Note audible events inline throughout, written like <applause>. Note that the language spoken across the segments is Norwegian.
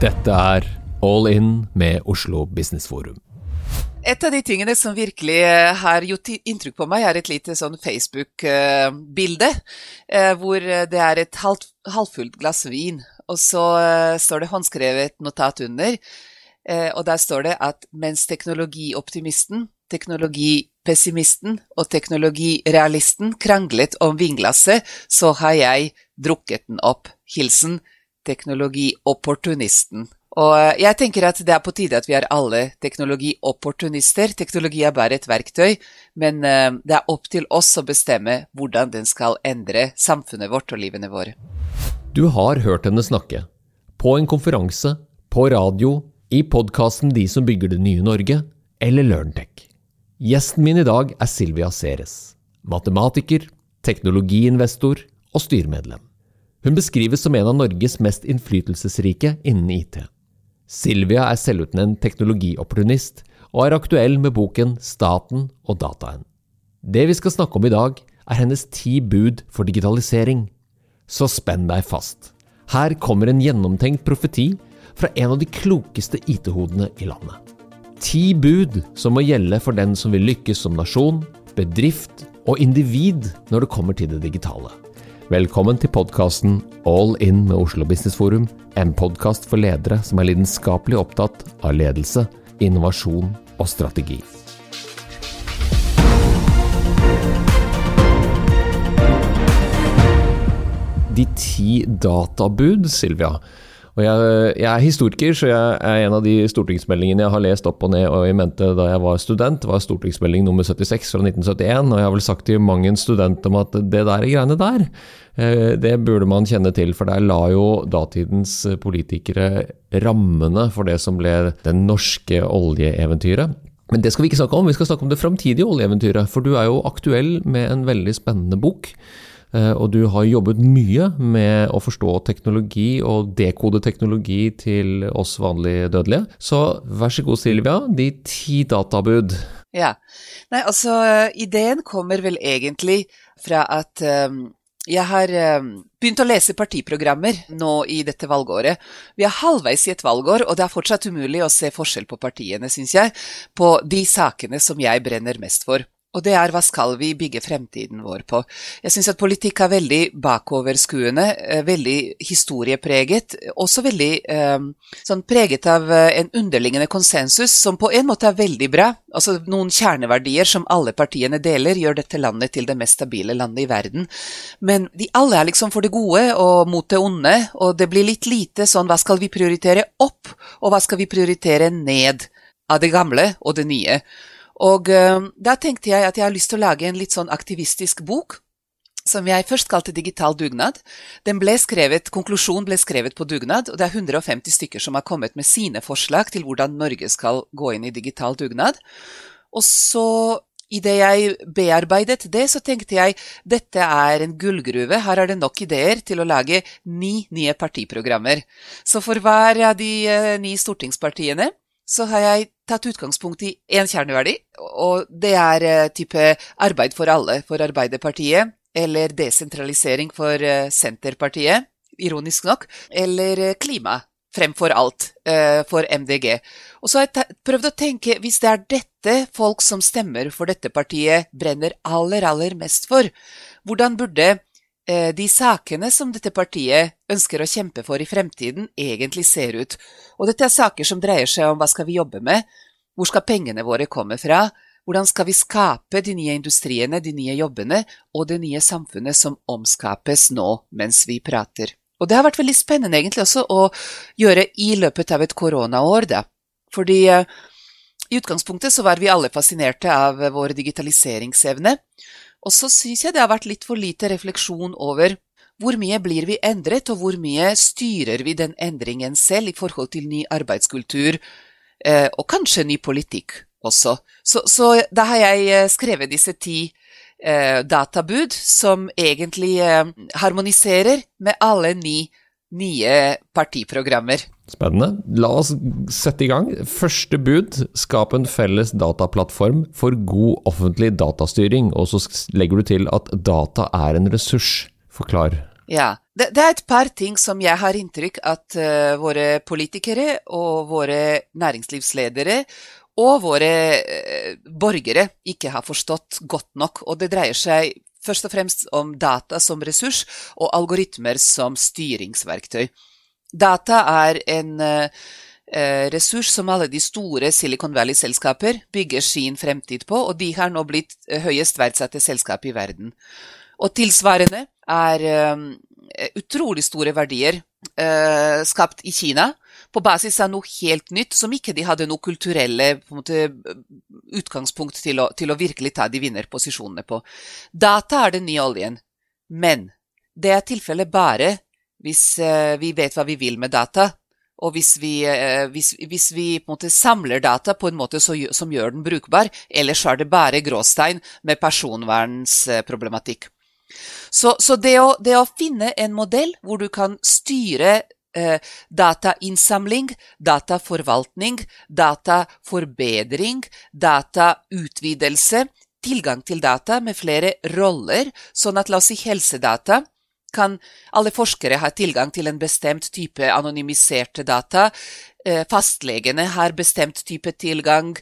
Dette er All In med Oslo Business Forum. Et av de tingene som virkelig eh, har gjort inntrykk på meg, er et lite sånn Facebook-bilde. Eh, hvor det er et halvfullt glass vin, og så eh, står det håndskrevet notat under. Og der står det at mens teknologioptimisten, teknologipessimisten og teknologirealisten kranglet om vinglasset, så har jeg drukket den opp. Hilsen teknologiopportunisten. Og eh, jeg tenker at det er på tide at vi er alle teknologiopportunister. Teknologi er bare et verktøy, men eh, det er opp til oss å bestemme hvordan den skal endre samfunnet vårt og livene våre. Du har hørt henne snakke. På en konferanse, på radio, i podkasten De som bygger det nye Norge, eller LearnTech. Gjesten min i dag er Silvia Ceres. Matematiker, teknologiinvestor og styremedlem. Hun beskrives som en av Norges mest innflytelsesrike innen IT. Silvia er selvutnevnt teknologiopportunist og er aktuell med boken Staten og dataen. Det vi skal snakke om i dag, er hennes ti bud for digitalisering. Så spenn deg fast. Her kommer en gjennomtenkt profeti fra en av de klokeste IT-hodene i landet. Ti bud som må gjelde for den som vil lykkes som nasjon, bedrift og individ når det kommer til det digitale. Velkommen til podkasten All In med Oslo Business Forum, en podkast for ledere som er lidenskapelig opptatt av ledelse, innovasjon og strategi. De ti databud, Silvia. Og jeg, jeg, er historiker, så jeg er en av de stortingsmeldingene jeg har lest opp og ned og i mente da jeg var student, var stortingsmelding nummer 76 fra 1971. Og jeg har vel sagt til mang en student om at det der greiene der, eh, det burde man kjenne til. For der la jo datidens politikere rammene for det som ble det norske oljeeventyret. Men det skal vi ikke snakke om, vi skal snakke om det framtidige oljeeventyret. For du er jo aktuell med en veldig spennende bok. Eh, og du har jobbet mye med å forstå teknologi og dekode teknologi til oss vanlige dødelige. Så vær så god, Silvia, de ti databud. Ja. Nei, altså, ideen kommer vel egentlig fra at um, jeg har um, begynt å lese partiprogrammer nå i dette valgåret. Vi er halvveis i et valgår, og det er fortsatt umulig å se forskjell på partiene, syns jeg, på de sakene som jeg brenner mest for. Og det er hva skal vi bygge fremtiden vår på? Jeg syns at politikk er veldig bakoverskuende, eh, veldig historiepreget, også veldig eh, sånn preget av eh, en underliggende konsensus som på en måte er veldig bra. Altså noen kjerneverdier som alle partiene deler, gjør dette landet til det mest stabile landet i verden. Men de alle er liksom for det gode og mot det onde, og det blir litt lite sånn hva skal vi prioritere opp, og hva skal vi prioritere ned av det gamle og det nye? Og uh, da tenkte jeg at jeg har lyst til å lage en litt sånn aktivistisk bok, som jeg først kalte Digital dugnad. Den ble skrevet, Konklusjonen ble skrevet på dugnad, og det er 150 stykker som har kommet med sine forslag til hvordan Norge skal gå inn i digital dugnad. Og så Idet jeg bearbeidet det, så tenkte jeg dette er en gullgruve, her er det nok ideer til å lage ni nye partiprogrammer. Så for hver av de uh, ni stortingspartiene så har jeg tatt utgangspunkt i én kjerneverdi, og det er uh, type arbeid for alle for Arbeiderpartiet, eller desentralisering for uh, Senterpartiet, ironisk nok, eller uh, klima fremfor alt for MDG. Og så har jeg prøvd å tenke, hvis det er dette folk som stemmer for dette partiet, brenner aller, aller mest for, hvordan burde Eh, de sakene som dette partiet ønsker å kjempe for i fremtiden, egentlig ser ut. Og dette er saker som dreier seg om hva skal vi jobbe med, hvor skal pengene våre komme fra, hvordan skal vi skape de nye industriene, de nye jobbene og det nye samfunnet som omskapes nå mens vi prater. Og det har vært veldig spennende egentlig også å gjøre i løpet av et koronaår, da. Fordi uh, i utgangspunktet så var vi alle fascinerte av vår digitaliseringsevne. Og så syns jeg det har vært litt for lite refleksjon over hvor mye blir vi endret, og hvor mye styrer vi den endringen selv i forhold til ny arbeidskultur, eh, og kanskje ny politikk også. Så, så da har jeg eh, skrevet disse ti eh, databud som egentlig harmoniserer med alle ni nye partiprogrammer. Spennende. La oss sette i gang. Første bud, skap en felles dataplattform for god offentlig datastyring. Og så legger du til at data er en ressurs. Forklar. Ja. Det, det, er et par ting som jeg har inntrykk at uh, våre politikere og våre næringslivsledere og våre uh, borgere ikke har forstått godt nok. Og det dreier seg først og fremst om data som ressurs og algoritmer som styringsverktøy. Data er en uh, ressurs som alle de store Silicon Valley-selskaper bygger sin fremtid på, og de har nå blitt høyest verdsatte selskap i verden. Og tilsvarende er Eh, utrolig store verdier eh, skapt i Kina på basis av noe helt nytt, som ikke de hadde noe kulturelle måte, utgangspunkt til å, til å, virkelig ta de vinnerposisjonene på. Data er den nye oljen, men det er tilfellet bare hvis eh, vi vet hva vi vil med data. Og hvis vi, eh, hvis, hvis vi samler data på en måte som gjør den brukbar, ellers er det bare gråstein med personvernsproblematikk. Så, så det, å, det, å, finne en modell hvor du kan styre eh, datainnsamling, dataforvaltning, dataforbedring, datautvidelse, tilgang til data med flere roller, sånn at la oss si helsedata kan alle forskere ha tilgang til en bestemt type anonymiserte data. Eh, fastlegene har bestemt type tilgang.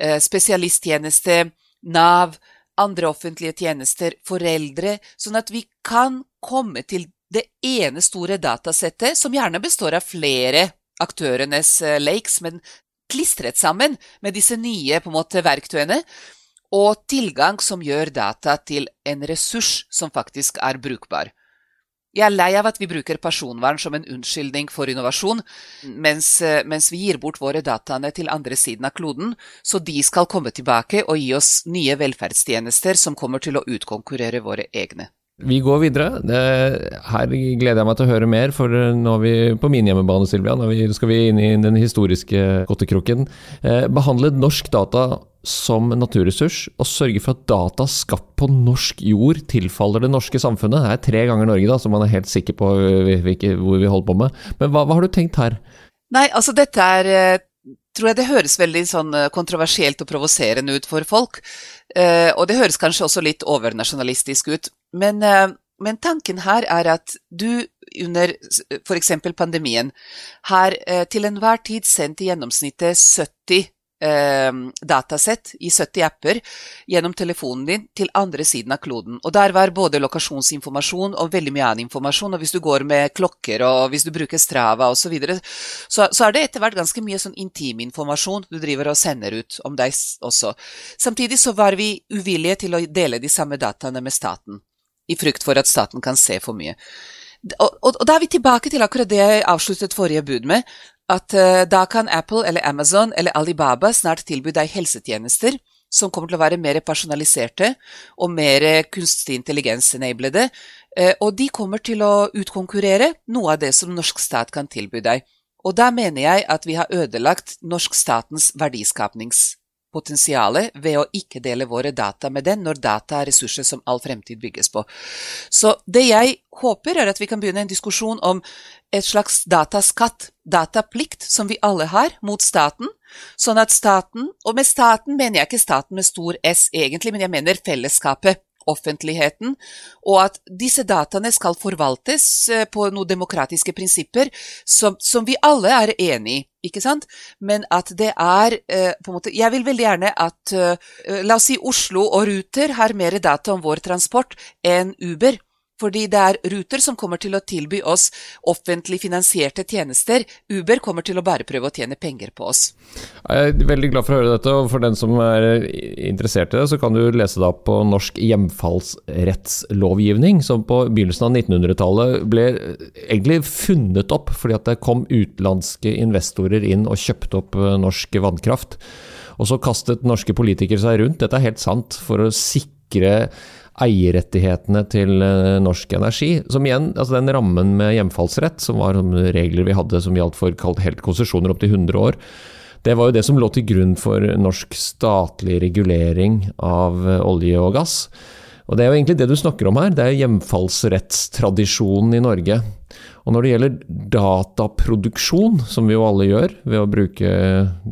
Eh, spesialisttjeneste, Nav, andre offentlige tjenester, foreldre, sånn at vi kan komme til det ene store datasettet, som gjerne består av flere aktørenes uh, lakes, men klistret sammen med disse nye måte, verktøyene, og tilgang som gjør data til en ressurs som faktisk er brukbar. Jeg er lei av at vi bruker personvern som en unnskyldning for innovasjon, mens, eh, mens, vi gir bort våre dataene til andre siden av kloden, så de skal komme tilbake og gi oss nye velferdstjenester som kommer til å utkonkurrere våre egne. Vi går videre. Her gleder jeg meg til å høre mer, for nå er vi på min hjemmebane, Silvia. Nå skal vi inn i den historiske godtekroken. Eh, behandle norsk data som naturressurs, og sørge for at data skapt på norsk jord tilfaller det norske samfunnet. Det er tre ganger Norge, da, så man er helt sikker på hvor vi holder på med. Men hva, hva har du tenkt her? Nei, altså dette er eh, tror jeg det høres veldig sånn eh, kontroversielt og provoserende ut for folk. Og det høres kanskje også litt overnasjonalistisk ut. Men, eh, men, tanken her er at du under f.eks. pandemien har eh, til enhver tid sendt i gjennomsnittet 70 eh, datasett i 70 apper gjennom telefonen din til andre siden av kloden. Og der var både lokasjonsinformasjon og veldig mye annen informasjon. Og hvis du går med klokker og hvis du bruker Strava osv., så, videre, så så er det etter hvert ganske mye sånn intim informasjon du driver og sender ut om deg også. Samtidig så var vi uvillige til å dele de samme dataene med staten i frykt for at staten kan se for mye. Og, og, og da er vi tilbake til akkurat det jeg avsluttet forrige bud med, at uh, da kan Apple eller Amazon eller Alibaba snart tilby deg helsetjenester som kommer til å være mer personaliserte og mer kunstig intelligens-enablede, uh, og de kommer til å utkonkurrere noe av det som norsk stat kan tilby deg. Og da mener jeg at vi har ødelagt norsk statens verdiskapnings potensialet ved å ikke dele våre data med den, når data er ressurser som all fremtid bygges på. Så det jeg håper, er at vi kan begynne en diskusjon om et slags dataskatt, dataplikt, som vi alle har, mot staten. Sånn at staten, og med staten mener jeg ikke staten med stor S egentlig, men jeg mener fellesskapet, offentligheten, og at disse dataene skal forvaltes eh, på noen demokratiske prinsipper som, som vi alle er enig i. Ikke sant? Men at det er eh, på en måte Jeg vil veldig gjerne at eh, La oss si Oslo og Ruter har mer data om vår transport enn Uber. Fordi det er Ruter som kommer til å tilby oss offentlig finansierte tjenester. Uber kommer til å bare prøve å tjene penger på oss. Jeg er veldig glad for å høre dette, og for den som er interessert i det, så kan du lese det opp på norsk hjemfallsrettslovgivning, som på begynnelsen av 1900-tallet ble egentlig funnet opp fordi at det kom utenlandske investorer inn og kjøpte opp eh, norsk vannkraft. Og så kastet norske politikere seg rundt, dette er helt sant, for å sikre eierrettighetene til eh, Norsk Energi. Som igjen, altså den rammen med hjemfallsrett, som var regler vi hadde som gjaldt for kalt helt konsesjoner opp til 100 år, det var jo det som lå til grunn for norsk statlig regulering av eh, olje og gass. Og Det er jo egentlig det du snakker om her, det er hjemfallsrettstradisjonen i Norge. Og når det gjelder dataproduksjon, som vi jo alle gjør ved å bruke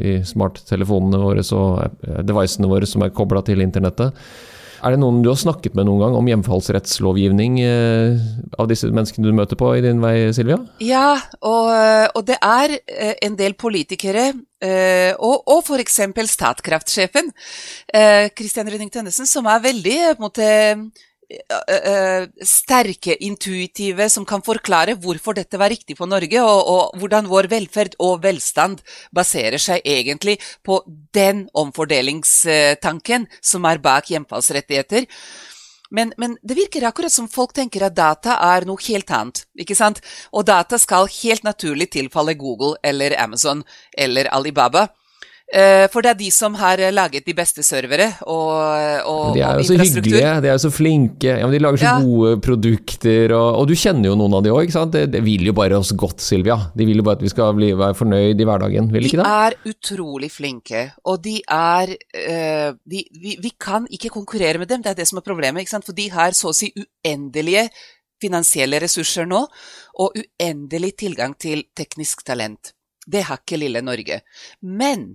de smarttelefonene våre og devicene våre som er kobla til internettet, Er det noen du har snakket med noen gang om hjemfallsrettslovgivning eh, av disse menneskene du møter på i din vei, Silvia? Ja, og, og det er eh, en del politikere, eh, og, og f.eks. Statkraftsjefen, Christian Rønning Tønnesen, som er veldig på en måte sterke, intuitive, som kan forklare hvorfor dette var riktig for Norge, og, og, hvordan vår velferd og velstand baserer seg egentlig på den omfordelingstanken som er bak hjemfallsrettigheter. Men, men, det virker akkurat som folk tenker at data er noe helt annet. ikke sant? Og data skal helt naturlig tilfalle Google eller Amazon eller Alibaba. Eh, for det er de som har eh, laget de beste servere og, og De er jo så hyggelige, de er jo så flinke. Ja, de lager så ja. gode produkter, og, og, du kjenner jo noen av de òg, ikke sant? Det, det, vil jo bare oss godt, Silvia. De vil jo bare at vi skal bli, være fornøyd i hverdagen, vil de ikke det? De er utrolig flinke, og de er uh, de, vi, vi, kan ikke konkurrere med dem, det er det som er problemet. ikke sant? For de har så å si uendelige finansielle ressurser nå, og uendelig tilgang til teknisk talent. Det har ikke lille Norge. Men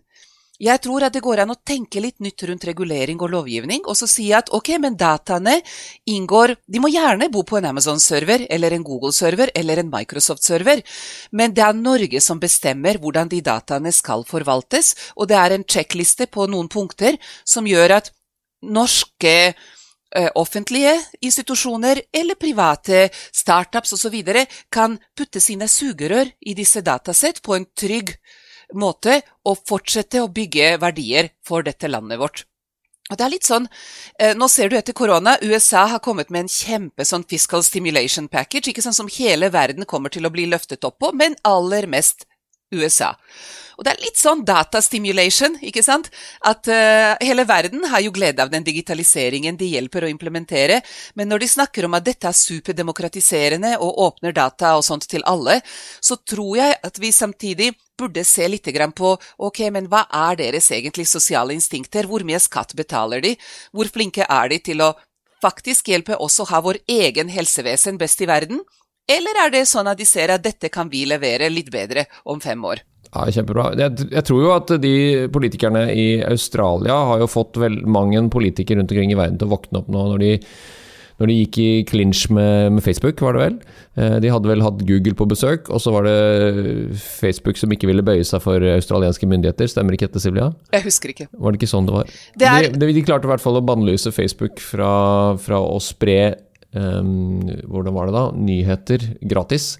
jeg tror at det går an å tenke litt nytt rundt regulering og lovgivning, og så si at ok, men dataene inngår De må gjerne bo på en Amazon-server eller en Google-server eller en Microsoft-server, men det er Norge som bestemmer hvordan de dataene skal forvaltes, og det er en sjekkliste på noen punkter som gjør at norske offentlige institusjoner eller private startups osv. kan putte sine sugerør i disse datasett på en trygg måte måte å fortsette å bygge verdier for dette landet vårt. Og det er litt sånn, eh, Nå ser du etter korona, USA har kommet med en kjempe sånn fiscal stimulation package, ikke sånn som hele verden kommer til å bli løftet opp på, men aller mest USA. Og det er litt sånn datastimulation, ikke sant? At uh, hele verden har jo glede av den digitaliseringen de hjelper å implementere, men når de snakker om at dette er superdemokratiserende og åpner data og sånt til alle, så tror jeg at vi samtidig burde se litt på ok, men hva er deres egentlig sosiale instinkter, hvor mye skatt betaler de, hvor flinke er de til å faktisk hjelpe oss å ha vår egen helsevesen best i verden, eller er det sånn at de ser at dette kan vi levere litt bedre om fem år? Ja, Kjempebra. Jeg, jeg, tror jo at de politikerne i Australia har jo fått vel mange politikere rundt omkring i verden til å våkne opp nå når de, når de gikk i clinch med, med, Facebook, var det vel. Eh, de hadde vel hatt Google på besøk, og så var det Facebook som ikke ville bøye seg for australienske myndigheter. Stemmer ikke dette, Silvia? Jeg husker ikke. Var det ikke sånn det var? Det er... de, de, klarte i hvert fall å bannlyse Facebook fra, fra å spre Hvordan var det da? Nyheter gratis.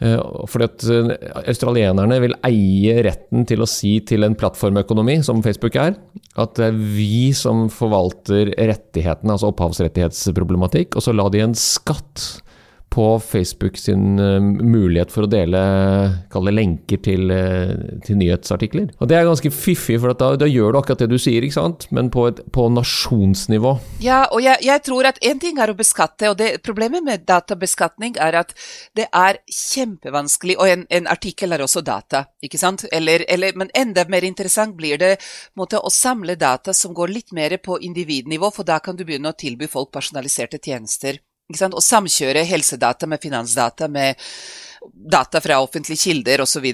Eh, fordi at eh, Australienerne vil eie retten til å si til en plattformøkonomi, som Facebook er, at det er vi som forvalter rettighetene, altså opphavsrettighetsproblematikk, og så la de en skatt på Facebook sin uh, mulighet for å dele lenker til, uh, til, nyhetsartikler. Og Det er ganske fiffig, for da, da, gjør du akkurat det du sier, ikke sant? men på, et, på nasjonsnivå. Ja, og jeg, jeg tror at én ting er å beskatte, og det, problemet med databeskatning er at det er kjempevanskelig, og en, en artikkel er også data, ikke sant? Eller, eller, men enda mer interessant blir det måte, å samle data som går litt mer på individnivå, for da kan du begynne å tilby folk personaliserte tjenester. Å samkjøre helsedata med finansdata, med data fra offentlige kilder osv.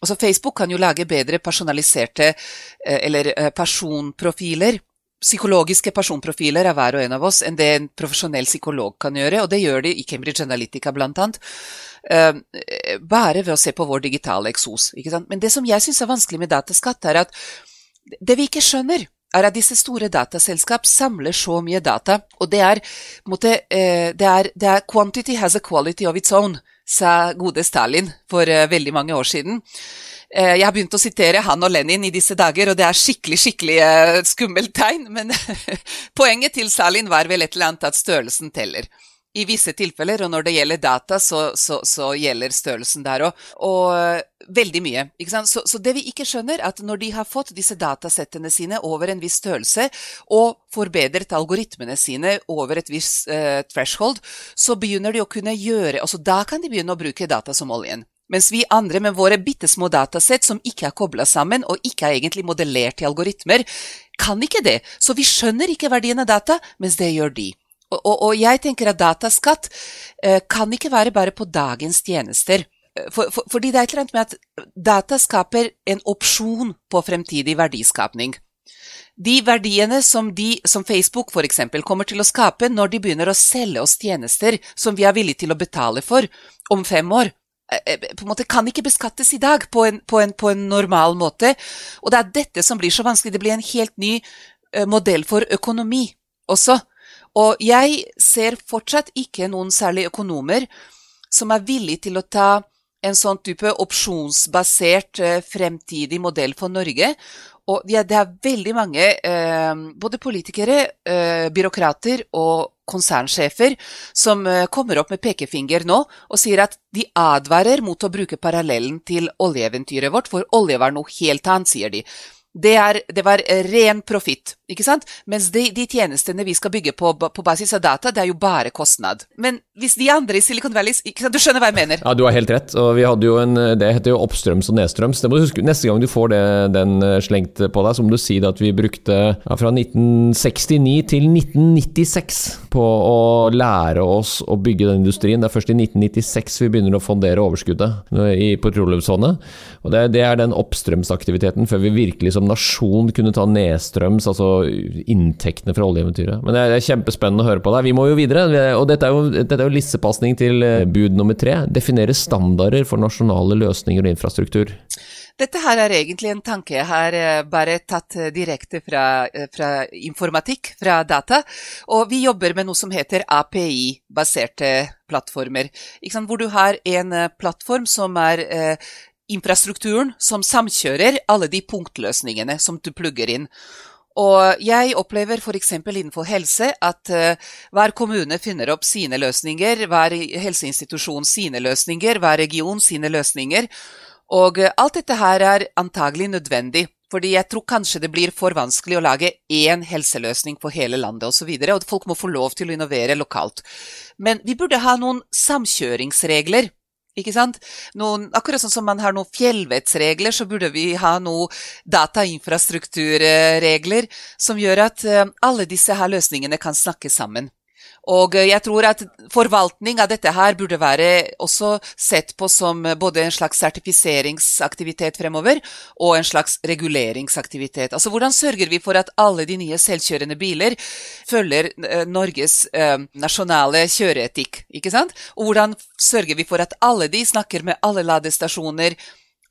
Altså Facebook kan jo lage bedre personaliserte eh, eller eh, personprofiler, psykologiske personprofiler av hver og en av oss, enn det en profesjonell psykolog kan gjøre, og det gjør de i Cambridge Analytica blant annet. Uh, bare ved å se på vår digitale eksos. Men det som jeg syns er vanskelig med dataskatt, er at det vi ikke skjønner, er at disse store dataselskap samler så mye data, og det er, måte, eh, det er, det er 'quantity has a quality of its own', sa gode Stalin for eh, veldig mange år siden. Eh, jeg har begynt å sitere han og Lenin i disse dager, og det er skikkelig skikkelig skummelt tegn, men <laughs> poenget til Stalin var vel et eller annet at størrelsen teller i visse tilfeller, og når det gjelder data, så, så, så gjelder størrelsen der òg. Og eh, veldig mye. Så, så, det vi ikke skjønner, at når de har fått disse datasettene sine over en viss størrelse, og forbedret algoritmene sine over et visst eh, threshold, så begynner de å kunne gjøre altså Da kan de begynne å bruke data som oljen. Mens vi andre med våre bitte små datasett som ikke er kobla sammen, og ikke er egentlig modellert i algoritmer, kan ikke det. Så vi skjønner ikke verdien av data, mens det gjør de. Og, og, jeg tenker at dataskatt eh, kan ikke være bare på dagens tjenester. Eh, for, for, fordi det er et eller annet med at data skaper en opsjon på fremtidig verdiskapning. De verdiene som, de, som Facebook eksempel, kommer til å skape når de begynner å selge oss tjenester som vi er villige til å betale for om fem år, eh, på en måte kan ikke beskattes i dag på en, på, en, på en, normal måte. Og det er dette som blir så vanskelig. Det blir en helt ny modell for økonomi også. Og jeg ser fortsatt ikke noen særlig økonomer som er villige til å ta en sånn type opsjonsbasert fremtidig modell for Norge og det er veldig mange, eh, både politikere, eh, byråkrater og konsernsjefer, som eh, kommer opp med pekefinger nå og sier at de advarer mot å bruke parallellen til oljeeventyret vårt, for olje var noe helt annet, sier de. Det, er, det var ren profitt, ikke sant? Mens de, de, tjenestene vi skal bygge på, på basis av data, det er jo bare kostnad. Men hvis de andre i Silicon Valley ikke sant? Du skjønner hva jeg mener? Ja, du har helt rett. Og vi hadde jo en, det heter jo oppstrøms og nedstrøms. Det må du huske. Neste gang du får det, den eh, slengt på deg, så må du si at vi brukte ja, fra 1969 til 1996 på å lære oss å bygge den industrien. Det er først i 1996 vi begynner å fondere overskuddet i petroleumsfondet. Og det, det, er den oppstrømsaktiviteten før vi virkelig som nasjon kunne ta nedstrøms, altså inntektene fra oljeeventyret. Men det er, kjempespennende å høre på deg. Vi må jo videre. Og dette er jo, dette er jo lissepasning til eh, bud nummer tre. Definere standarder for nasjonale løsninger og infrastruktur. Dette her er egentlig en tanke jeg har eh, bare tatt eh, direkte fra, fra informatikk, fra data. Og vi jobber med noe som heter API-baserte plattformer. Hvor du har en plattform som er infrastrukturen som samkjører alle de punktløsningene som du plugger inn. Og jeg opplever f.eks. innenfor helse at uh, hver kommune finner opp sine løsninger, hver helseinstitusjon sine løsninger, hver region sine løsninger. Og uh, alt dette her er antagelig nødvendig, fordi jeg tror kanskje det blir for vanskelig å lage én helseløsning for hele landet osv., og, så og folk må få lov til å innovere lokalt. Men vi burde ha noen samkjøringsregler ikke sant? Noen, akkurat sånn som man har noen fjellvettsregler, så burde vi ha noen datainfrastrukturregler som gjør at eh, alle disse her løsningene kan snakke sammen. Og jeg tror at forvaltning av dette her burde være også sett på som både en slags sertifiseringsaktivitet fremover og en slags reguleringsaktivitet. Altså hvordan sørger vi for at alle de nye selvkjørende biler følger eh, Norges eh, nasjonale kjøreetikk, ikke sant? Og hvordan sørger vi for at alle de snakker med alle ladestasjoner,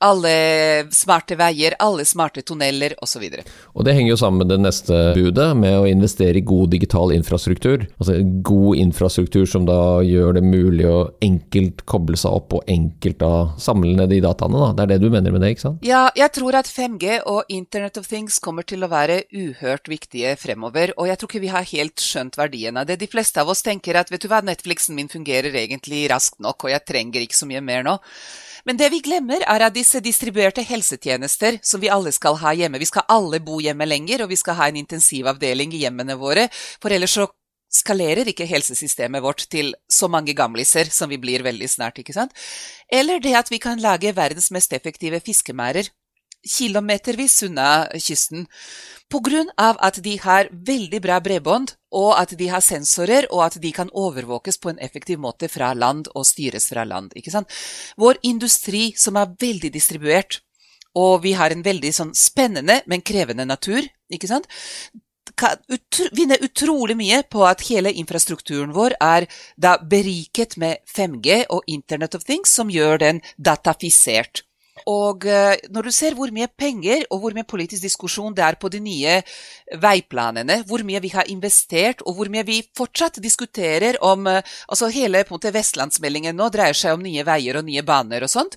alle smarte veier, alle smarte tunneler osv. Og, og det henger jo sammen med det neste budet, med å investere i god digital infrastruktur. Altså god infrastruktur som da gjør det mulig å enkelt koble seg opp og enkelt da samle ned de dataene. Da. Det er det du mener med det, ikke sant? Ja, jeg tror at 5G og Internet of Things kommer til å være uhørt viktige fremover. Og jeg tror ikke vi har helt skjønt verdien av det. De fleste av oss tenker at vet du hva, Netflixen min fungerer egentlig raskt nok, og jeg trenger ikke så mye mer nå. Men det vi glemmer, er at disse distribuerte helsetjenester som vi alle skal ha hjemme Vi skal alle bo hjemme lenger, og vi skal ha en intensivavdeling i hjemmene våre. For ellers så skalerer ikke helsesystemet vårt til så mange gamliser som vi blir veldig snart, ikke sant? Eller det at vi kan lage verdens mest effektive fiskemærer kilometervis unna kysten. På grunn av at de har veldig bra bredbånd, og at de har sensorer, og at de kan overvåkes på en effektiv måte fra land og styres fra land. Vår industri, som er veldig distribuert, og vi har en veldig sånn spennende, men krevende natur, ikke sant? kan vinne utrolig mye på at hele infrastrukturen vår er beriket med 5G og Internet of Things, som gjør den datafisert. Og eh, når du ser hvor mye penger og hvor mye politisk diskusjon det er på de nye veiplanene, hvor mye vi har investert, og hvor mye vi fortsatt diskuterer om eh, Altså hele måte vestlandsmeldingen nå dreier seg om nye veier og nye baner og sånt.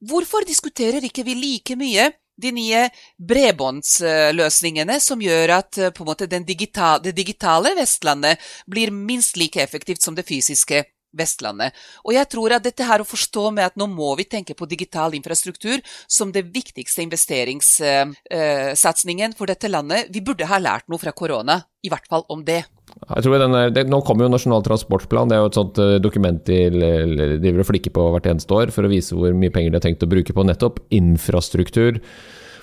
Hvorfor diskuterer ikke vi like mye de nye bredbåndsløsningene som gjør at eh, måte digitale, det digitale Vestlandet blir minst like effektivt som det fysiske Vestlandet. Og jeg tror at dette her å forstå med at nå må vi tenke på digital infrastruktur som det viktigste investeringssatsingen for dette landet. Vi burde ha lært noe fra korona, i hvert fall om det. Jeg tror denne, det, Nå kommer jo Nasjonal transportplan. Det er jo et sånt uh, dokument de driver og flikker på hvert eneste år for å vise hvor mye penger de har tenkt å bruke på nettopp infrastruktur.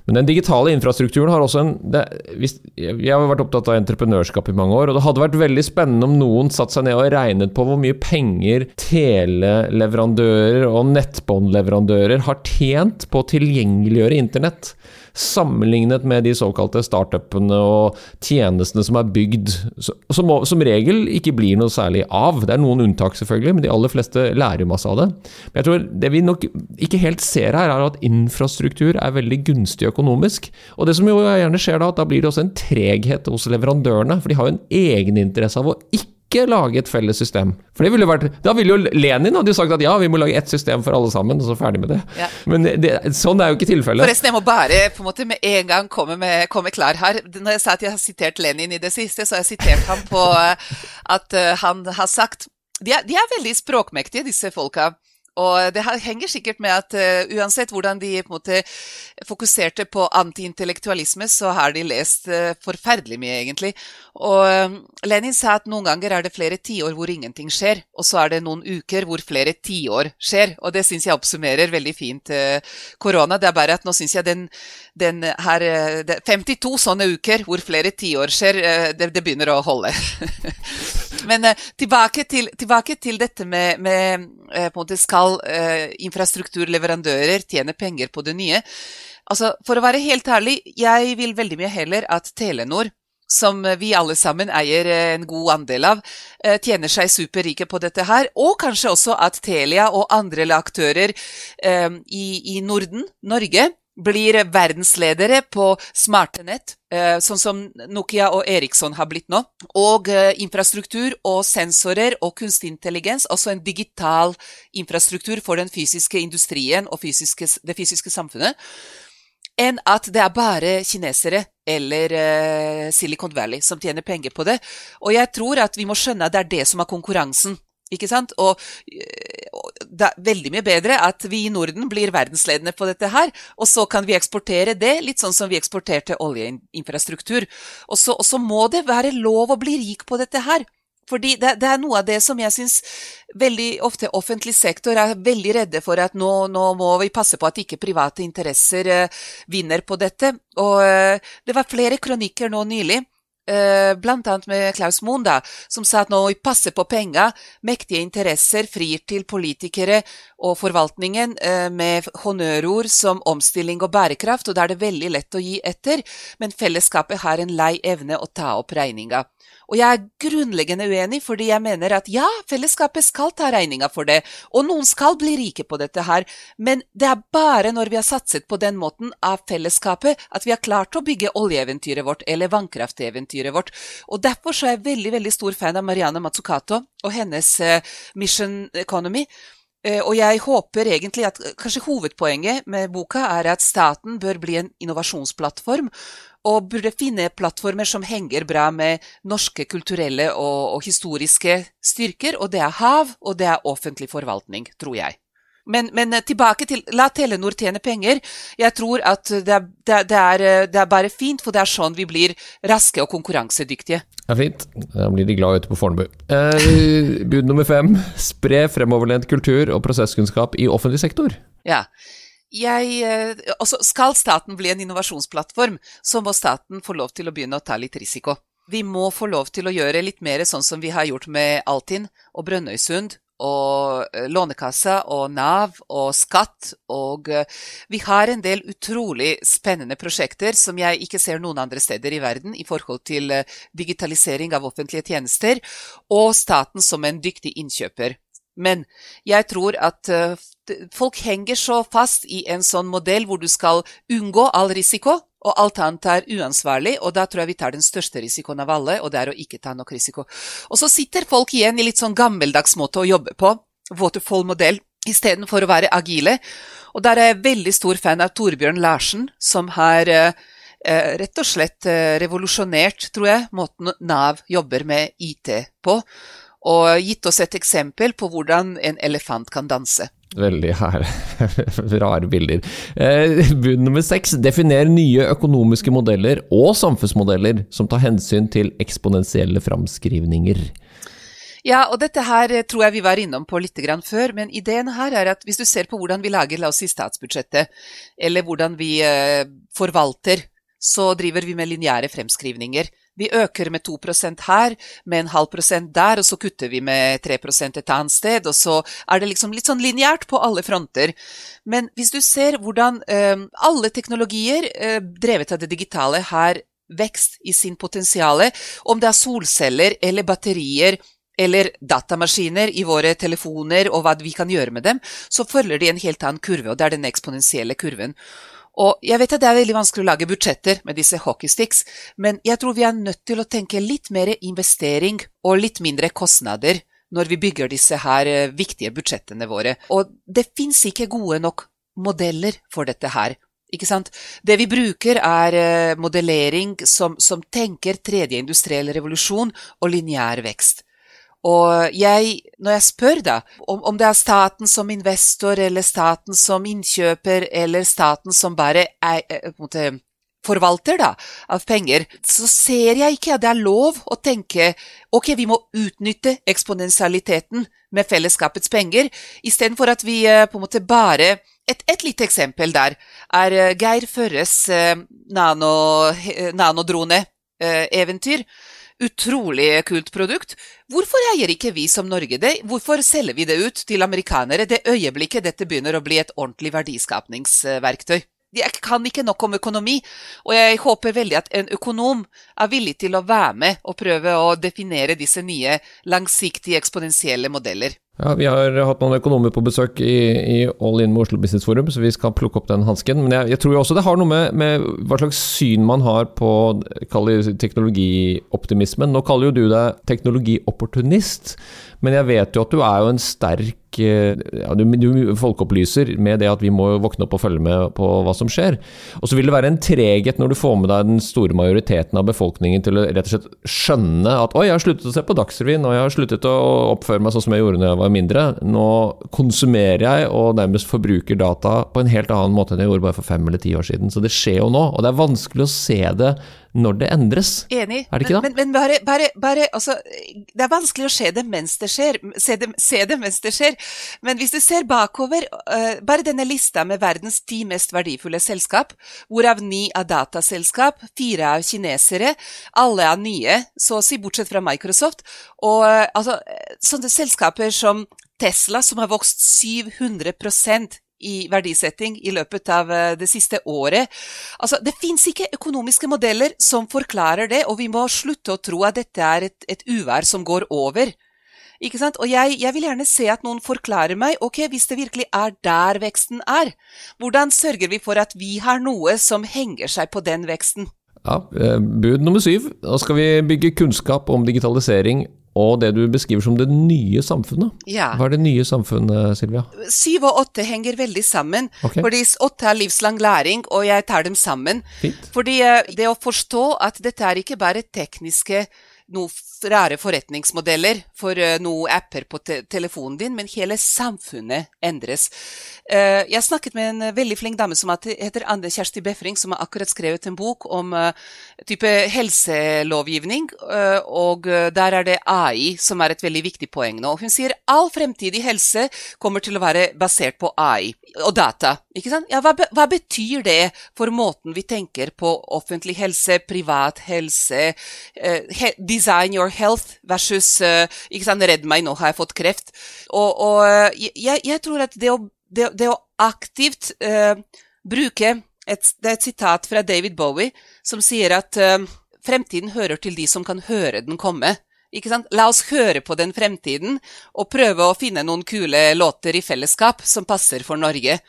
Men den digitale infrastrukturen har også en det, hvis, Jeg har vært opptatt av entreprenørskap i mange år, og det hadde vært veldig spennende om noen satte seg ned og regnet på hvor mye penger teleleverandører og nettbåndleverandører har tjent på å tilgjengeliggjøre internett. Sammenlignet med de såkalte startupene og tjenestene som er bygd, som som regel ikke blir noe særlig av. Det er noen unntak, selvfølgelig, men de aller fleste lærer masse av det. Men jeg tror det vi nok ikke helt ser her, er at infrastruktur er veldig gunstig økonomisk. Og det som jo gjerne skjer da, at da blir det også en treghet hos leverandørene, for de har jo en egeninteresse av å ikke ikke lage et felles system. For det ville vært, Da ville jo Lenin hadde jo sagt at ja, vi må lage ett system for alle sammen, og så ferdig med det. Ja. Men det, sånn er jo ikke tilfellet. Forresten, jeg må bare på en måte med en gang komme, med, komme klar her. Når jeg sa at jeg har sitert Lenin i det siste, så har jeg sitert ham på eh, at uh, han har sagt de er, de er veldig språkmektige, disse folka. Og det henger sikkert med at uh, uansett hvordan de på en måte fokuserte på antiintellektualisme, så har de lest uh, forferdelig mye, egentlig. Og um, Lenin sa at noen ganger er det flere tiår hvor ingenting skjer, og så er det noen uker hvor flere tiår skjer. Og det syns jeg oppsummerer veldig fint uh, korona. Det er bare at nå syns jeg den, den her det, 52 sånne uker hvor flere tiår skjer, det, det begynner å holde. <laughs> Men tilbake til, tilbake, til, dette med, med på en måte skal eh, infrastrukturleverandører tjene penger på det nye. Altså, For å være helt ærlig, jeg vil veldig mye heller at Telenor, som vi alle sammen eier eh, en god andel av, eh, tjener seg superrike på dette her. Og kanskje også at Telia og andre aktører eh, i Norden, Norge, blir verdensledere på smarte nett, eh, sånn som Nokia og Eriksson har blitt nå. Og eh, infrastruktur og sensorer og kunstig intelligens, altså en digital infrastruktur for den fysiske industrien og fysiske, det fysiske samfunnet, enn at det er bare kinesere eller uh, Silicon Valley som tjener penger på det. Og jeg tror at vi må skjønne at det er det som er konkurransen. Ikke sant? Og det er veldig mye bedre at vi i Norden blir verdensledende på dette her, og så kan vi eksportere det, litt sånn som vi eksporterte oljeinfrastruktur. Og så, og så må det være lov å bli rik på dette her. Fordi det, det, er noe av det som jeg syns veldig ofte offentlig sektor er veldig redde for at nå, nå må vi passe på at ikke private interesser eh, vinner på dette. Og eh, det var flere kronikker nå nylig Eh, blant annet med Klaus Moen, da, som sa at nå vi passer på penga, mektige interesser frir til politikere og forvaltningen eh, med honnørord som omstilling og bærekraft, og da er det veldig lett å gi etter, men fellesskapet har en lei evne å ta opp regninga. Og jeg er grunnleggende uenig, fordi jeg mener at ja, fellesskapet skal ta regninga for det, og noen skal bli rike på dette her, men det er bare når vi har satset på den måten av fellesskapet at vi har klart å bygge oljeeventyret vårt eller vannkrafteventyret vårt. Og derfor så er jeg veldig, veldig stor fan av Mariana Mazzucato og hennes uh, Mission Economy. Uh, og jeg håper egentlig at kanskje hovedpoenget med boka er at staten bør bli en innovasjonsplattform, og burde finne plattformer som henger bra med norske kulturelle og, og, historiske styrker, og det er hav, og det er offentlig forvaltning, tror jeg. Men, men tilbake til la Telenor tjene penger. Jeg tror at det er, det, er, det er, bare fint, for det er sånn vi blir raske og konkurransedyktige. Det er fint. Da blir de glad ute på Fornebu. Eh, bud nummer fem. Spre fremoverlent kultur og prosesskunnskap i offentlig sektor. Ja jeg, eh, altså skal staten bli en innovasjonsplattform, så må staten få lov til å begynne å ta litt risiko. Vi må få lov til å gjøre litt mer sånn som vi har gjort med Altinn og Brønnøysund og eh, Lånekassa og Nav og Skatt. Og eh, vi har en del utrolig spennende prosjekter som jeg ikke ser noen andre steder i verden i forhold til digitalisering av offentlige tjenester, og staten som en dyktig innkjøper. Men jeg tror at folk henger så fast i en sånn modell hvor du skal unngå all risiko, og alt annet er uansvarlig, og da tror jeg vi tar den største risikoen av alle, og det er å ikke ta nok risiko. Og så sitter folk igjen i litt sånn gammeldags måte å jobbe på, waterfall-modell, istedenfor å være agile. Og der er jeg veldig stor fan av Torbjørn Larsen, som har eh, eh rett og slett eh, revolusjonert, tror jeg, måten Nav jobber med IT på, og gitt oss et eksempel på hvordan en elefant kan danse. Veldig <laughs> rare bilder. Eh, bud nummer seks. Definer nye økonomiske modeller og samfunnsmodeller som tar hensyn til eksponentielle framskrivninger. Ja, og dette her eh, tror jeg vi var innom på litt grann før, men ideen her er at hvis du ser på hvordan vi lager, la oss si statsbudsjettet, eller hvordan vi eh, forvalter så driver vi med lineære fremskrivninger. Vi øker med 2% her, med en halv prosent der, og så kutter vi med 3 et annet sted. Og så er det liksom litt sånn lineært på alle fronter. Men hvis du ser hvordan eh, alle teknologier eh, drevet av det digitale har vekst i sin potensiale, om det er solceller eller batterier eller datamaskiner i våre telefoner og hva vi kan gjøre med dem, så følger de en helt annen kurve, og det er den eksponentielle kurven. Og jeg vet at det er veldig vanskelig å lage budsjetter med disse hockeysticks, men jeg tror vi er nødt til å tenke litt mer investering og litt mindre kostnader når vi bygger disse her eh, viktige budsjettene våre. Og det fins ikke gode nok modeller for dette her. Ikke sant? Det vi bruker, er eh, modellering som, som tenker tredje industriell revolusjon og lineær vekst. Og jeg, når jeg spør da, om, om, det er staten som investor, eller staten som innkjøper, eller staten som bare er, er, måte, forvalter da, av penger, så ser jeg ikke at det er lov å tenke ok, vi må utnytte eksponentialiteten med fellesskapets penger, istedenfor at vi eh, på en måte bare et, et lite eksempel der er eh, Geir Førres eh, nano, nanodrone-eventyr. Utrolig kult produkt. Hvorfor eier ikke vi som Norge det? Hvorfor selger vi det ut til amerikanere det øyeblikket dette begynner å bli et ordentlig verdiskapningsverktøy? Jeg kan ikke nok om økonomi, og jeg håper veldig at en økonom er villig til å være med og prøve å definere disse nye langsiktige eksponentielle modeller. Ja, Vi har hatt noen økonomer på besøk i, i All In med Oslo Business Forum, så vi skal plukke opp den hansken. Men jeg, jeg, tror jo også det har noe med, med, hva slags syn man har på teknologioptimismen. Nå kaller jo du deg teknologiopportunist, men jeg vet jo at du er jo en sterk ja, du, du folkeopplyser med det at vi må våkne opp og følge med på hva som skjer. Og så vil det være en treghet når du får med deg den store majoriteten av befolkningen til å rett og slett skjønne at oi, jeg har sluttet å se på Dagsrevyen, og jeg har sluttet å oppføre meg sånn som jeg gjorde da jeg var mindre. Nå konsumerer jeg og nærmest forbruker data på en helt annen måte enn jeg gjorde bare for fem eller ti år siden. Så det skjer jo nå, og det er vanskelig å se det når det endres. Enig. Er det ikke da? Men, men, bare, bare, bare altså, Det er vanskelig å se det mens det skjer. Se det, se det, mens det skjer. Men hvis du ser bakover, uh, bare denne lista med verdens ti mest verdifulle selskap, hvorav ni av dataselskap, fire av kinesere, alle av nye, så å si bortsett fra Microsoft, og uh, altså sånne selskaper som Tesla, som har vokst 700 i verdisetting i løpet av eh, det siste året. Altså, det fins ikke økonomiske modeller som forklarer det, og vi må slutte å tro at dette er et, et uvær som går over. Ikke sant? Og jeg, jeg, vil gjerne se at noen forklarer meg ok, hvis det virkelig er der veksten er, hvordan sørger vi for at vi har noe som henger seg på den veksten? Ja, eh, Bud nummer syv. Da skal vi bygge kunnskap om digitalisering og det du beskriver som det nye samfunnet. Ja. Hva er det nye samfunnet, Silvia? Syv og åtte henger veldig sammen. Okay. Fordi åtte er livslang læring, og jeg tar dem sammen. Fint. Fordi eh, det å forstå at dette er ikke bare tekniske noen rare forretningsmodeller for uh, noen apper på te telefonen din, men hele samfunnet endres. Uh, jeg snakket med en veldig flink dame som heter Anne Kjersti Befring, som har akkurat skrevet en bok om uh, type helselovgivning, og der er det AI som er et veldig viktig poeng nå. Hun sier all fremtidig helse kommer til å være basert på AI og data. Ikke sant? Ja, hva, hva, betyr det for måten vi tenker på offentlig helse, privat helse, eh, he design your health versus eh, ikke sant, redd meg, nå har jeg fått kreft. Og, og eh, jeg, jeg, tror at det å, det, det å aktivt eh, bruke et, Det er et sitat fra David Bowie som sier at fremtiden hører til de som kan høre den komme. La oss høre på den fremtiden, og prøve å finne noen kule låter i fellesskap som passer for Norge.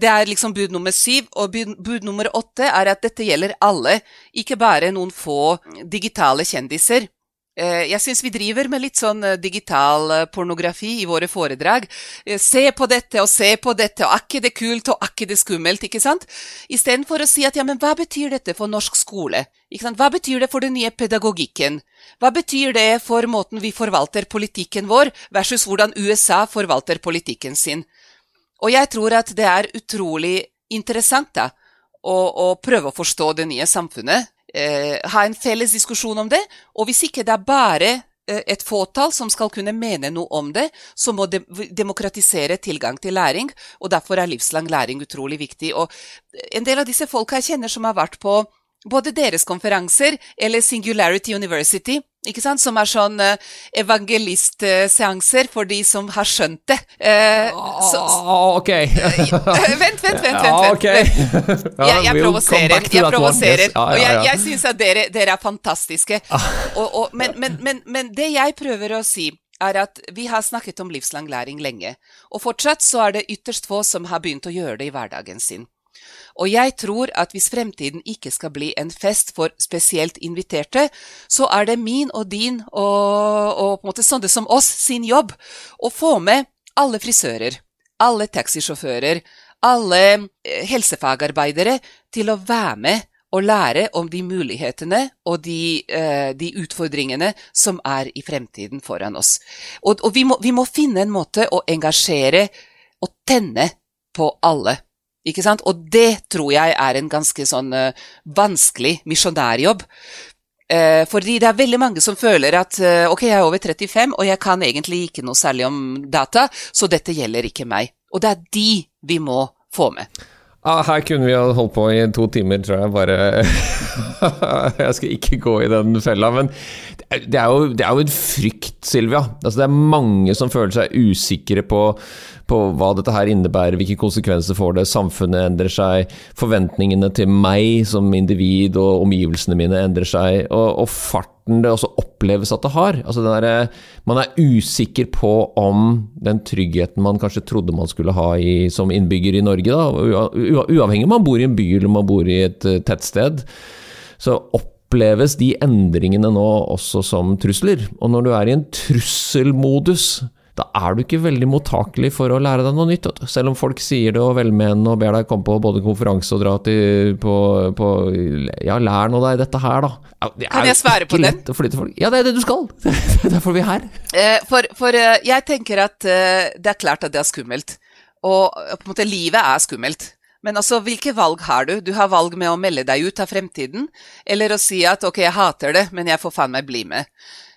Det er liksom bud nummer syv, og bud, bud nummer åtte er at dette gjelder alle, ikke bare noen få digitale kjendiser. Eh, jeg syns vi driver med litt sånn eh, digital eh, pornografi i våre foredrag. Se på dette og se på dette, og er ikke det kult og er ikke det skummelt? ikke sant? Istedenfor å si at ja, men hva betyr dette for norsk skole? Hva betyr det for den nye pedagogikken? Hva betyr det for måten vi forvalter politikken vår, versus hvordan USA forvalter politikken sin? Og jeg tror at det er utrolig interessant da, å, å prøve å forstå det nye samfunnet eh, ha en felles diskusjon om det. Og hvis ikke det er bare eh, et fåtall som skal kunne mene noe om det, så må de demokratisere tilgang til læring. og Derfor er livslang læring utrolig viktig. Og en del av disse folka jeg kjenner som har vært på både deres konferanser eller Singularity University, ikke sant? som er sånn uh, evangelistseanser for de som har skjønt det. Så, ah, ok. <laughs> vent, vent, vent. vent, vent. <laughs> okay. jeg, jeg <laughs> provoserer. Jeg provoserer. Yes. Ja, ja, ja. Og jeg, jeg syns at dere, dere, er fantastiske. Ah. Og, og, men, men, men, men det jeg prøver å si er at vi har snakket om livslang læring lenge, og fortsatt så er det ytterst få som har begynt å gjøre det i hverdagen sin. Og jeg tror at hvis fremtiden ikke skal bli en fest for spesielt inviterte, så er det min og din og, og på en måte sånne som oss sin jobb å få med alle frisører, alle taxisjåfører, alle eh, helsefagarbeidere til å være med og lære om de mulighetene og de, uh, de utfordringene som er i fremtiden foran oss. Og, og vi, må, vi, må, finne en måte å engasjere og tenne på alle. Ikke sant? Og det tror jeg er en ganske sånn uh, vanskelig misjonærjobb. Uh, fordi det er veldig mange som føler at uh, ok, jeg er over 35, og jeg kan egentlig ikke noe særlig om data, så dette gjelder ikke meg. Og det er de vi må få med. Ah, her kunne vi ha holdt på i to timer, tror jeg. Bare <laughs> Jeg skal ikke gå i den fella. Men det er jo, det er jo en frykt, Silvia. Altså, det er mange som føler seg usikre på på hva dette her innebærer, hvilke konsekvenser får det, samfunnet endrer seg, forventningene til meg som individ og omgivelsene mine endrer seg, og, og farten det også oppleves at det har. Altså der, man er usikker på om den tryggheten man kanskje trodde man skulle ha i, som innbygger i Norge, da, uavhengig om man bor i en by eller man bor i et eh, tettsted, så oppleves de endringene nå også som trusler. Og når du er i en trusselmodus, da er du ikke veldig mottakelig for å lære deg noe nytt. Selv om folk sier det og velmenende og ber deg komme på både konferanse og dra til på, på Ja, lær nå deg dette her, da. Det kan jeg svære på det? Ja, det er det du skal. <laughs> Det er derfor vi er her. Eh, for, for eh, jeg tenker at eh, det er klart at det er skummelt. Og på en måte, livet er skummelt. Men altså, hvilke valg har du? Du har valg med å melde deg ut av fremtiden, eller å si at ok, jeg hater det, men jeg får faen meg bli med.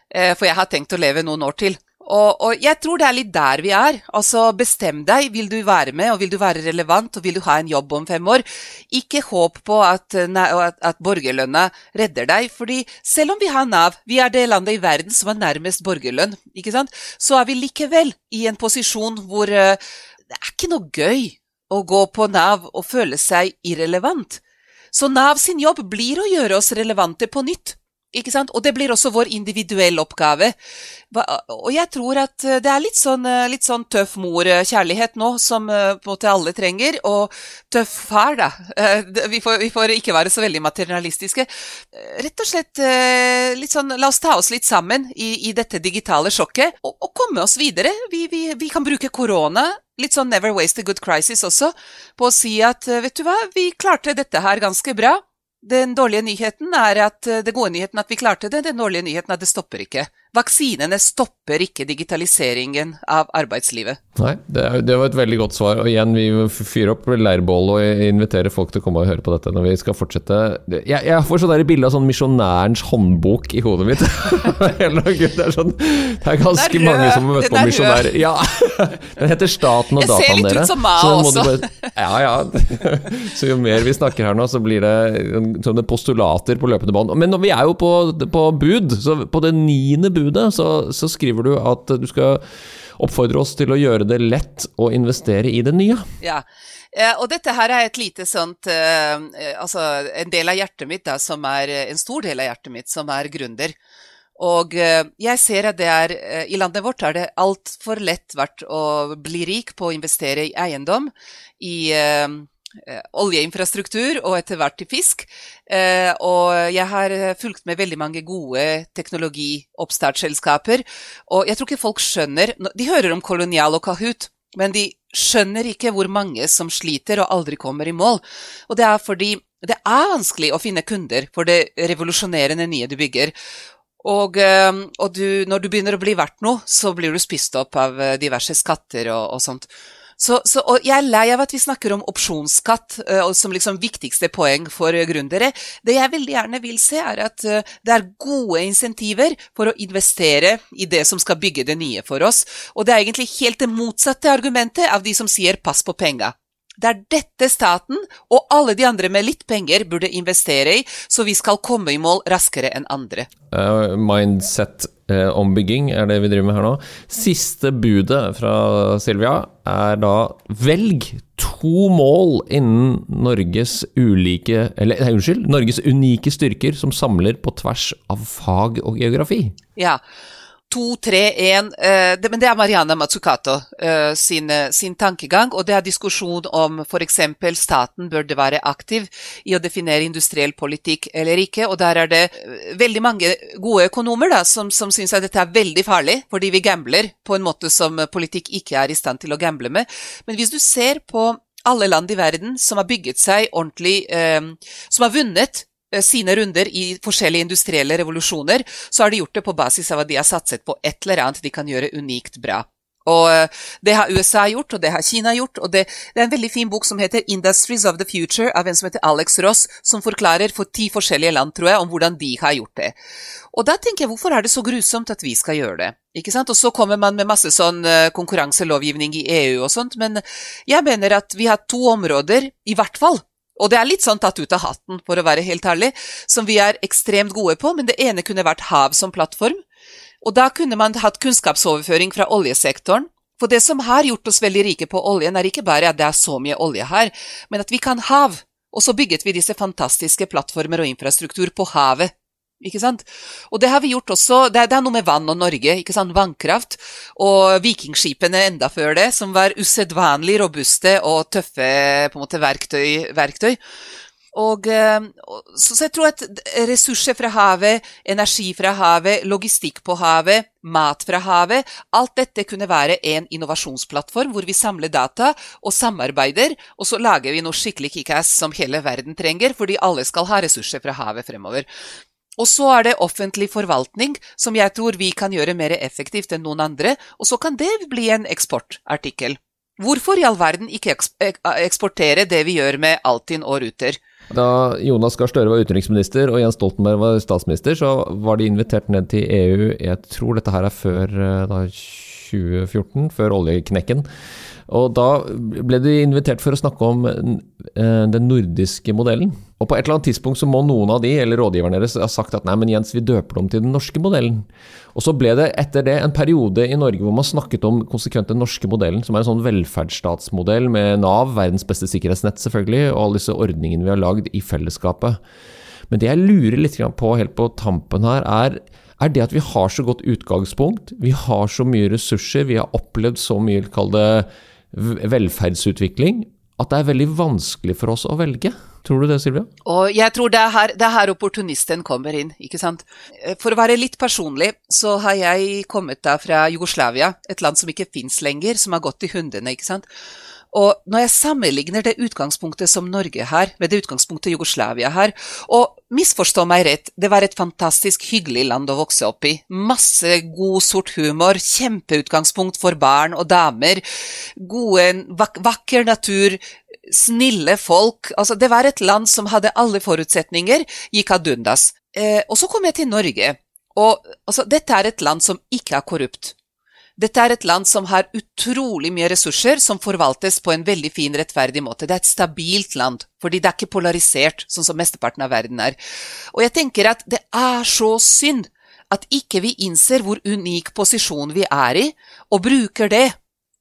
For jeg har tenkt å leve noen år til. Og, og, jeg tror det er litt der vi er. Altså, bestem deg. Vil du være med, og vil du være relevant, og vil du ha en jobb om fem år? Ikke håp på at, at, at borgerlønna redder deg, fordi selv om vi har Nav, vi er det landet i verden som er nærmest borgerlønn, ikke sant, så er vi likevel i en posisjon hvor uh, det er ikke noe gøy å gå på Nav og føle seg irrelevant. Så Nav sin jobb blir å gjøre oss relevante på nytt. Ikke sant? Og det blir også vår individuelle oppgave. Og jeg tror at eh, det er litt sånn, eh, litt sånn tøff mor-kjærlighet nå, som eh, på en måte alle trenger. Og tøff far, da. Vi får, vi får, ikke være så veldig materialistiske. Rett og slett litt sånn La oss ta oss litt sammen i, i dette digitale sjokket, og, og, komme oss videre. Vi, vi, vi kan bruke korona litt sånn never waste a good crisis også, på å si at vet du hva, vi klarte dette her ganske bra. Den dårlige nyheten er at den det gode nyheten at vi klarte det, den dårlige nyheten at det stopper ikke. Vaksinene stopper ikke digitaliseringen av arbeidslivet. Nei, det, er, det, var et veldig godt svar. Og igjen, vi fyrer opp leirbålet og inviterer folk til å komme og høre på dette når vi skal fortsette. Jeg, jeg får sånn bilde av sånn misjonærens håndbok i hodet mitt. <laughs> det, er sånn, det er ganske mange som har møtt på misjonær. Ja, <laughs> den heter Staten og dataen, dere. Jeg ser litt ut som meg også. Bare, ja, ja. <laughs> Så jo mer vi snakker her nå, så blir det sånne postulater på løpende bånd. Men vi er jo på, på bud, så på det niende budet så, så skriver du at du skal oppfordre oss til å gjøre det lett å investere i det nye. Ja, eh, og dette her er et lite sånt eh, Altså en del av hjertet mitt, da, som er en stor del av hjertet mitt, som er gründer. Og eh, jeg ser at det er I landet vårt har det altfor lett vært å bli rik på å investere i eiendom, i Eh, oljeinfrastruktur og etter hvert til fisk. Eh, og jeg har fulgt med veldig mange gode teknologioppstartsselskaper. Og jeg tror ikke folk skjønner De hører om Kolonial og Kahoot, men de skjønner ikke hvor mange som sliter og aldri kommer i mål. Og det er fordi det er vanskelig å finne kunder for det revolusjonerende nye du bygger. Og, eh, og du, når du begynner å bli verdt noe, så blir du spist opp av diverse skatter og, og sånt. Så, så, og jeg er lei av at vi snakker om opsjonsskatt uh, som liksom viktigste poeng for uh, gründere. Det jeg veldig gjerne vil se, er at uh, det er gode insentiver for å investere i det som skal bygge det nye for oss. Og det er egentlig helt det motsatte argumentet av de som sier 'pass på penga'. Det er dette staten og alle de andre med litt penger burde investere i, så vi skal komme i mål raskere enn andre. Uh, Mindset-ombygging uh, er det vi driver med her nå. Siste budet fra Silvia er da velg to mål innen Norges ulike Eller nei, unnskyld, Norges unike styrker som samler på tvers av fag og geografi. Ja, to, tre, én Men det er Mariana Mazzucato uh, sin, sin, tankegang, og det er diskusjon om f.eks. staten burde være aktiv i å definere industriell politikk eller ikke. Og der er det eh, veldig mange gode økonomer da, som, som syns at dette er veldig farlig, fordi vi gambler på en måte som politikk ikke er i stand til å gamble med. Men hvis du ser på alle land i verden som har bygget seg ordentlig, eh, som har vunnet Eh, sine runder i forskjellige industrielle revolusjoner, så har de gjort det på basis av at de har satset på et eller annet de kan gjøre unikt bra. Og eh, Det har USA gjort, og det har Kina gjort. og det, det, er en veldig fin bok som heter 'Industries of the Future' av en som heter Alex Ross, som forklarer for ti forskjellige land, tror jeg, om hvordan de har gjort det. Og da tenker jeg, hvorfor er det så grusomt at vi skal gjøre det? Ikke sant? Og så kommer man med masse sånn eh, konkurranselovgivning i EU og sånt, men jeg mener at vi har to områder, i hvert fall, og det er litt sånn tatt ut av hatten, for å være helt ærlig, som vi er ekstremt gode på, men det ene kunne vært hav som plattform. Og da kunne man hatt kunnskapsoverføring fra oljesektoren. For det som har gjort oss veldig rike på oljen, er ikke bare at det er så mye olje her, men at vi kan hav. Og så bygget vi disse fantastiske plattformer og infrastruktur på havet. Ikke sant? Og det har vi gjort også. Det det er, noe med vann og Norge. ikke sant? Vannkraft. Og vikingskipene enda før det, som var usedvanlig robuste og tøffe på en måte verktøy. verktøy. Og, så, så, jeg tror at ressurser fra havet, energi fra havet, logistikk på havet, mat fra havet, alt dette kunne være en innovasjonsplattform hvor vi samler data og samarbeider, og så lager vi noe skikkelig kickass som hele verden trenger, fordi alle skal ha ressurser fra havet fremover. Og så er det offentlig forvaltning, som jeg tror vi kan gjøre mer effektivt enn noen andre, og så kan det bli en eksportartikkel. Hvorfor i all verden ikke eksportere det vi gjør med Altinn og Ruter? Da Jonas Gahr Støre var utenriksminister og Jens Stoltenberg var statsminister, så var de invitert ned til EU, jeg tror dette her er før eh, da, 2014, før oljeknekken. Og da ble de invitert for å snakke om eh, den nordiske modellen. Og på et eller annet tidspunkt så må noen av de, eller rådgiverne deres, ha sagt at nei, men Jens, vi døper det om til den norske modellen. Og så ble det etter det en periode i Norge hvor man snakket om konsekvent den norske modellen, som er en sånn velferdsstatsmodell med Nav, verdens beste sikkerhetsnett selvfølgelig, og alle disse ordningene vi har lagd i fellesskapet. Men det jeg lurer litt på helt på tampen her, er er det at vi har så godt utgangspunkt, vi har så mye ressurser, vi har opplevd så mye, kall det velferdsutvikling at det er veldig vanskelig for oss å velge. Tror du det, Silvia? Og jeg tror det er, her, det er her opportunisten kommer inn, ikke sant. For å være litt personlig, så har jeg kommet da fra Jugoslavia, et land som ikke fins lenger, som har gått til hundene, ikke sant. Og når jeg sammenligner det utgangspunktet som Norge har, med det utgangspunktet Jugoslavia har Og misforstå meg rett, det var et fantastisk hyggelig land å vokse opp i. Masse god, sort humor, kjempeutgangspunkt for barn og damer. Gode, vak vakker natur, snille folk. Altså, det var et land som hadde alle forutsetninger, gikk ad undas. Eh, og så kom jeg til Norge. Og altså, dette er et land som ikke er korrupt. Dette er et land som har utrolig mye ressurser som forvaltes på en veldig fin, rettferdig måte. Det er et stabilt land, fordi det er ikke polarisert, sånn som mesteparten av verden er. Og jeg tenker at det er så synd at ikke vi innser hvor unik posisjon vi er i, og bruker det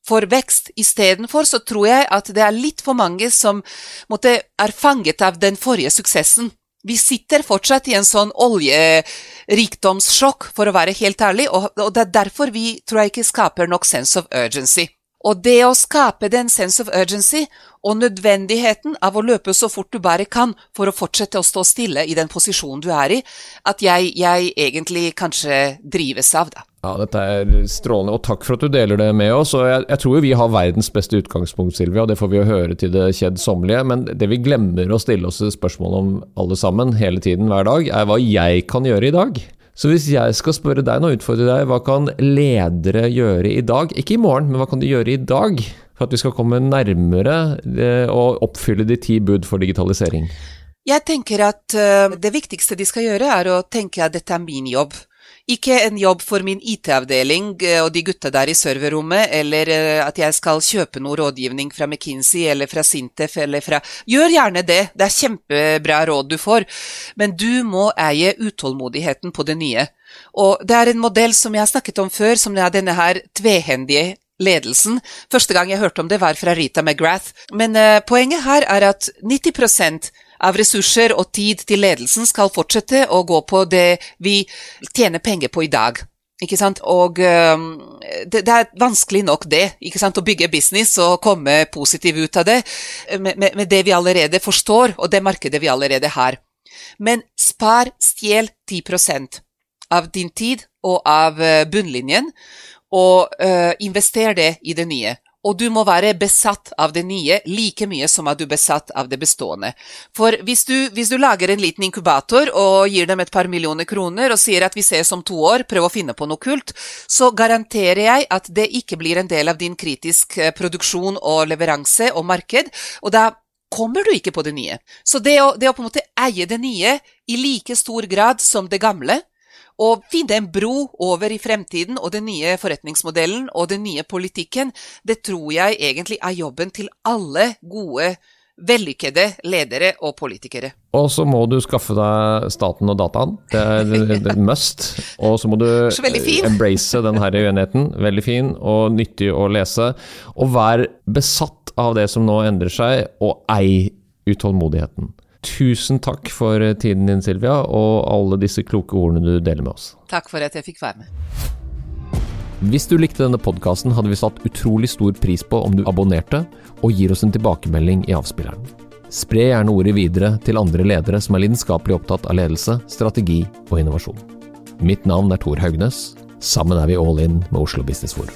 for vekst. Istedenfor så tror jeg at det er litt for mange som måtte, er fanget av den forrige suksessen. Vi sitter fortsatt i en sånn oljerikdomssjokk, for å være helt ærlig, og, det er derfor vi tror jeg ikke skaper nok sense of urgency. Og det å skape den sense of urgency og nødvendigheten av å løpe så fort du bare kan for å fortsette å stå stille i den posisjonen du er i, at jeg, jeg egentlig kanskje drives av, da. Ja, dette er strålende, og takk for at du deler det med oss. og Jeg, jeg tror jo vi har verdens beste utgangspunkt, Silvia, og det får vi jo høre til det kjedsommelige. Men det vi glemmer å stille oss spørsmål om alle sammen, hele tiden, hver dag, er hva jeg kan gjøre i dag. Så hvis jeg skal spørre deg nå, utfordre deg, hva kan ledere gjøre i dag? Ikke i morgen, men hva kan de gjøre i dag? For at vi skal komme nærmere og å oppfylle de ti bud for digitalisering? Jeg tenker at uh, det viktigste de skal gjøre, er å tenke at dette er min jobb. Ikke en jobb for min IT-avdeling eh, og de gutta der i serverrommet, eller eh, at jeg skal kjøpe noe rådgivning fra McKinsey eller fra Sintef eller fra Gjør gjerne det, det er kjempebra råd du får, men du må eie utålmodigheten på det nye. Og det er en modell som jeg har snakket om før, som er denne her tvehendige ledelsen. Første gang jeg hørte om det, var fra Rita McGrath. Men uh, poenget her er at 90 av ressurser og tid til ledelsen skal fortsette å gå på det vi tjener penger på i dag. Ikke sant? Og um, det, det, er vanskelig nok, det, ikke sant? å bygge business og komme positiv ut av det med, med, med det vi allerede forstår, og det markedet vi allerede har. Men spar, stjel 10% av din tid og av uh, bunnlinjen, og uh, invester det i det nye. Og du må være besatt av det nye like mye som at du er besatt av det bestående. For hvis du, hvis du, lager en liten inkubator og gir dem et par millioner kroner og sier at vi ses om to år, prøv å finne på noe kult, så garanterer jeg at det ikke blir en del av din kritisk eh, produksjon og leveranse og marked. og da kommer du ikke på det nye. Så det å, det å på en måte eie det nye i like stor grad som det gamle, å finne en bro over i fremtiden og den nye forretningsmodellen og den nye politikken, det tror jeg egentlig er jobben til alle gode, vellykkede ledere og politikere. Og så må du skaffe deg staten og dataen. Det er et <laughs> must. Og så må du embrace den her uenigheten. Veldig fin og nyttig å lese. Og vær besatt av det som nå endrer seg, og ei utålmodigheten. Tusen takk for tiden din, Silvia, og alle disse kloke ordene du deler med oss. Takk for at jeg fikk være med. Hvis du likte denne podkasten, hadde vi satt utrolig stor pris på om du abonnerte og gir oss en tilbakemelding i avspilleren. Spre gjerne ordet videre til andre ledere som er lidenskapelig opptatt av ledelse, strategi og innovasjon. Mitt navn er Tor Haugnes. Sammen er vi all in med Oslo Business Forum.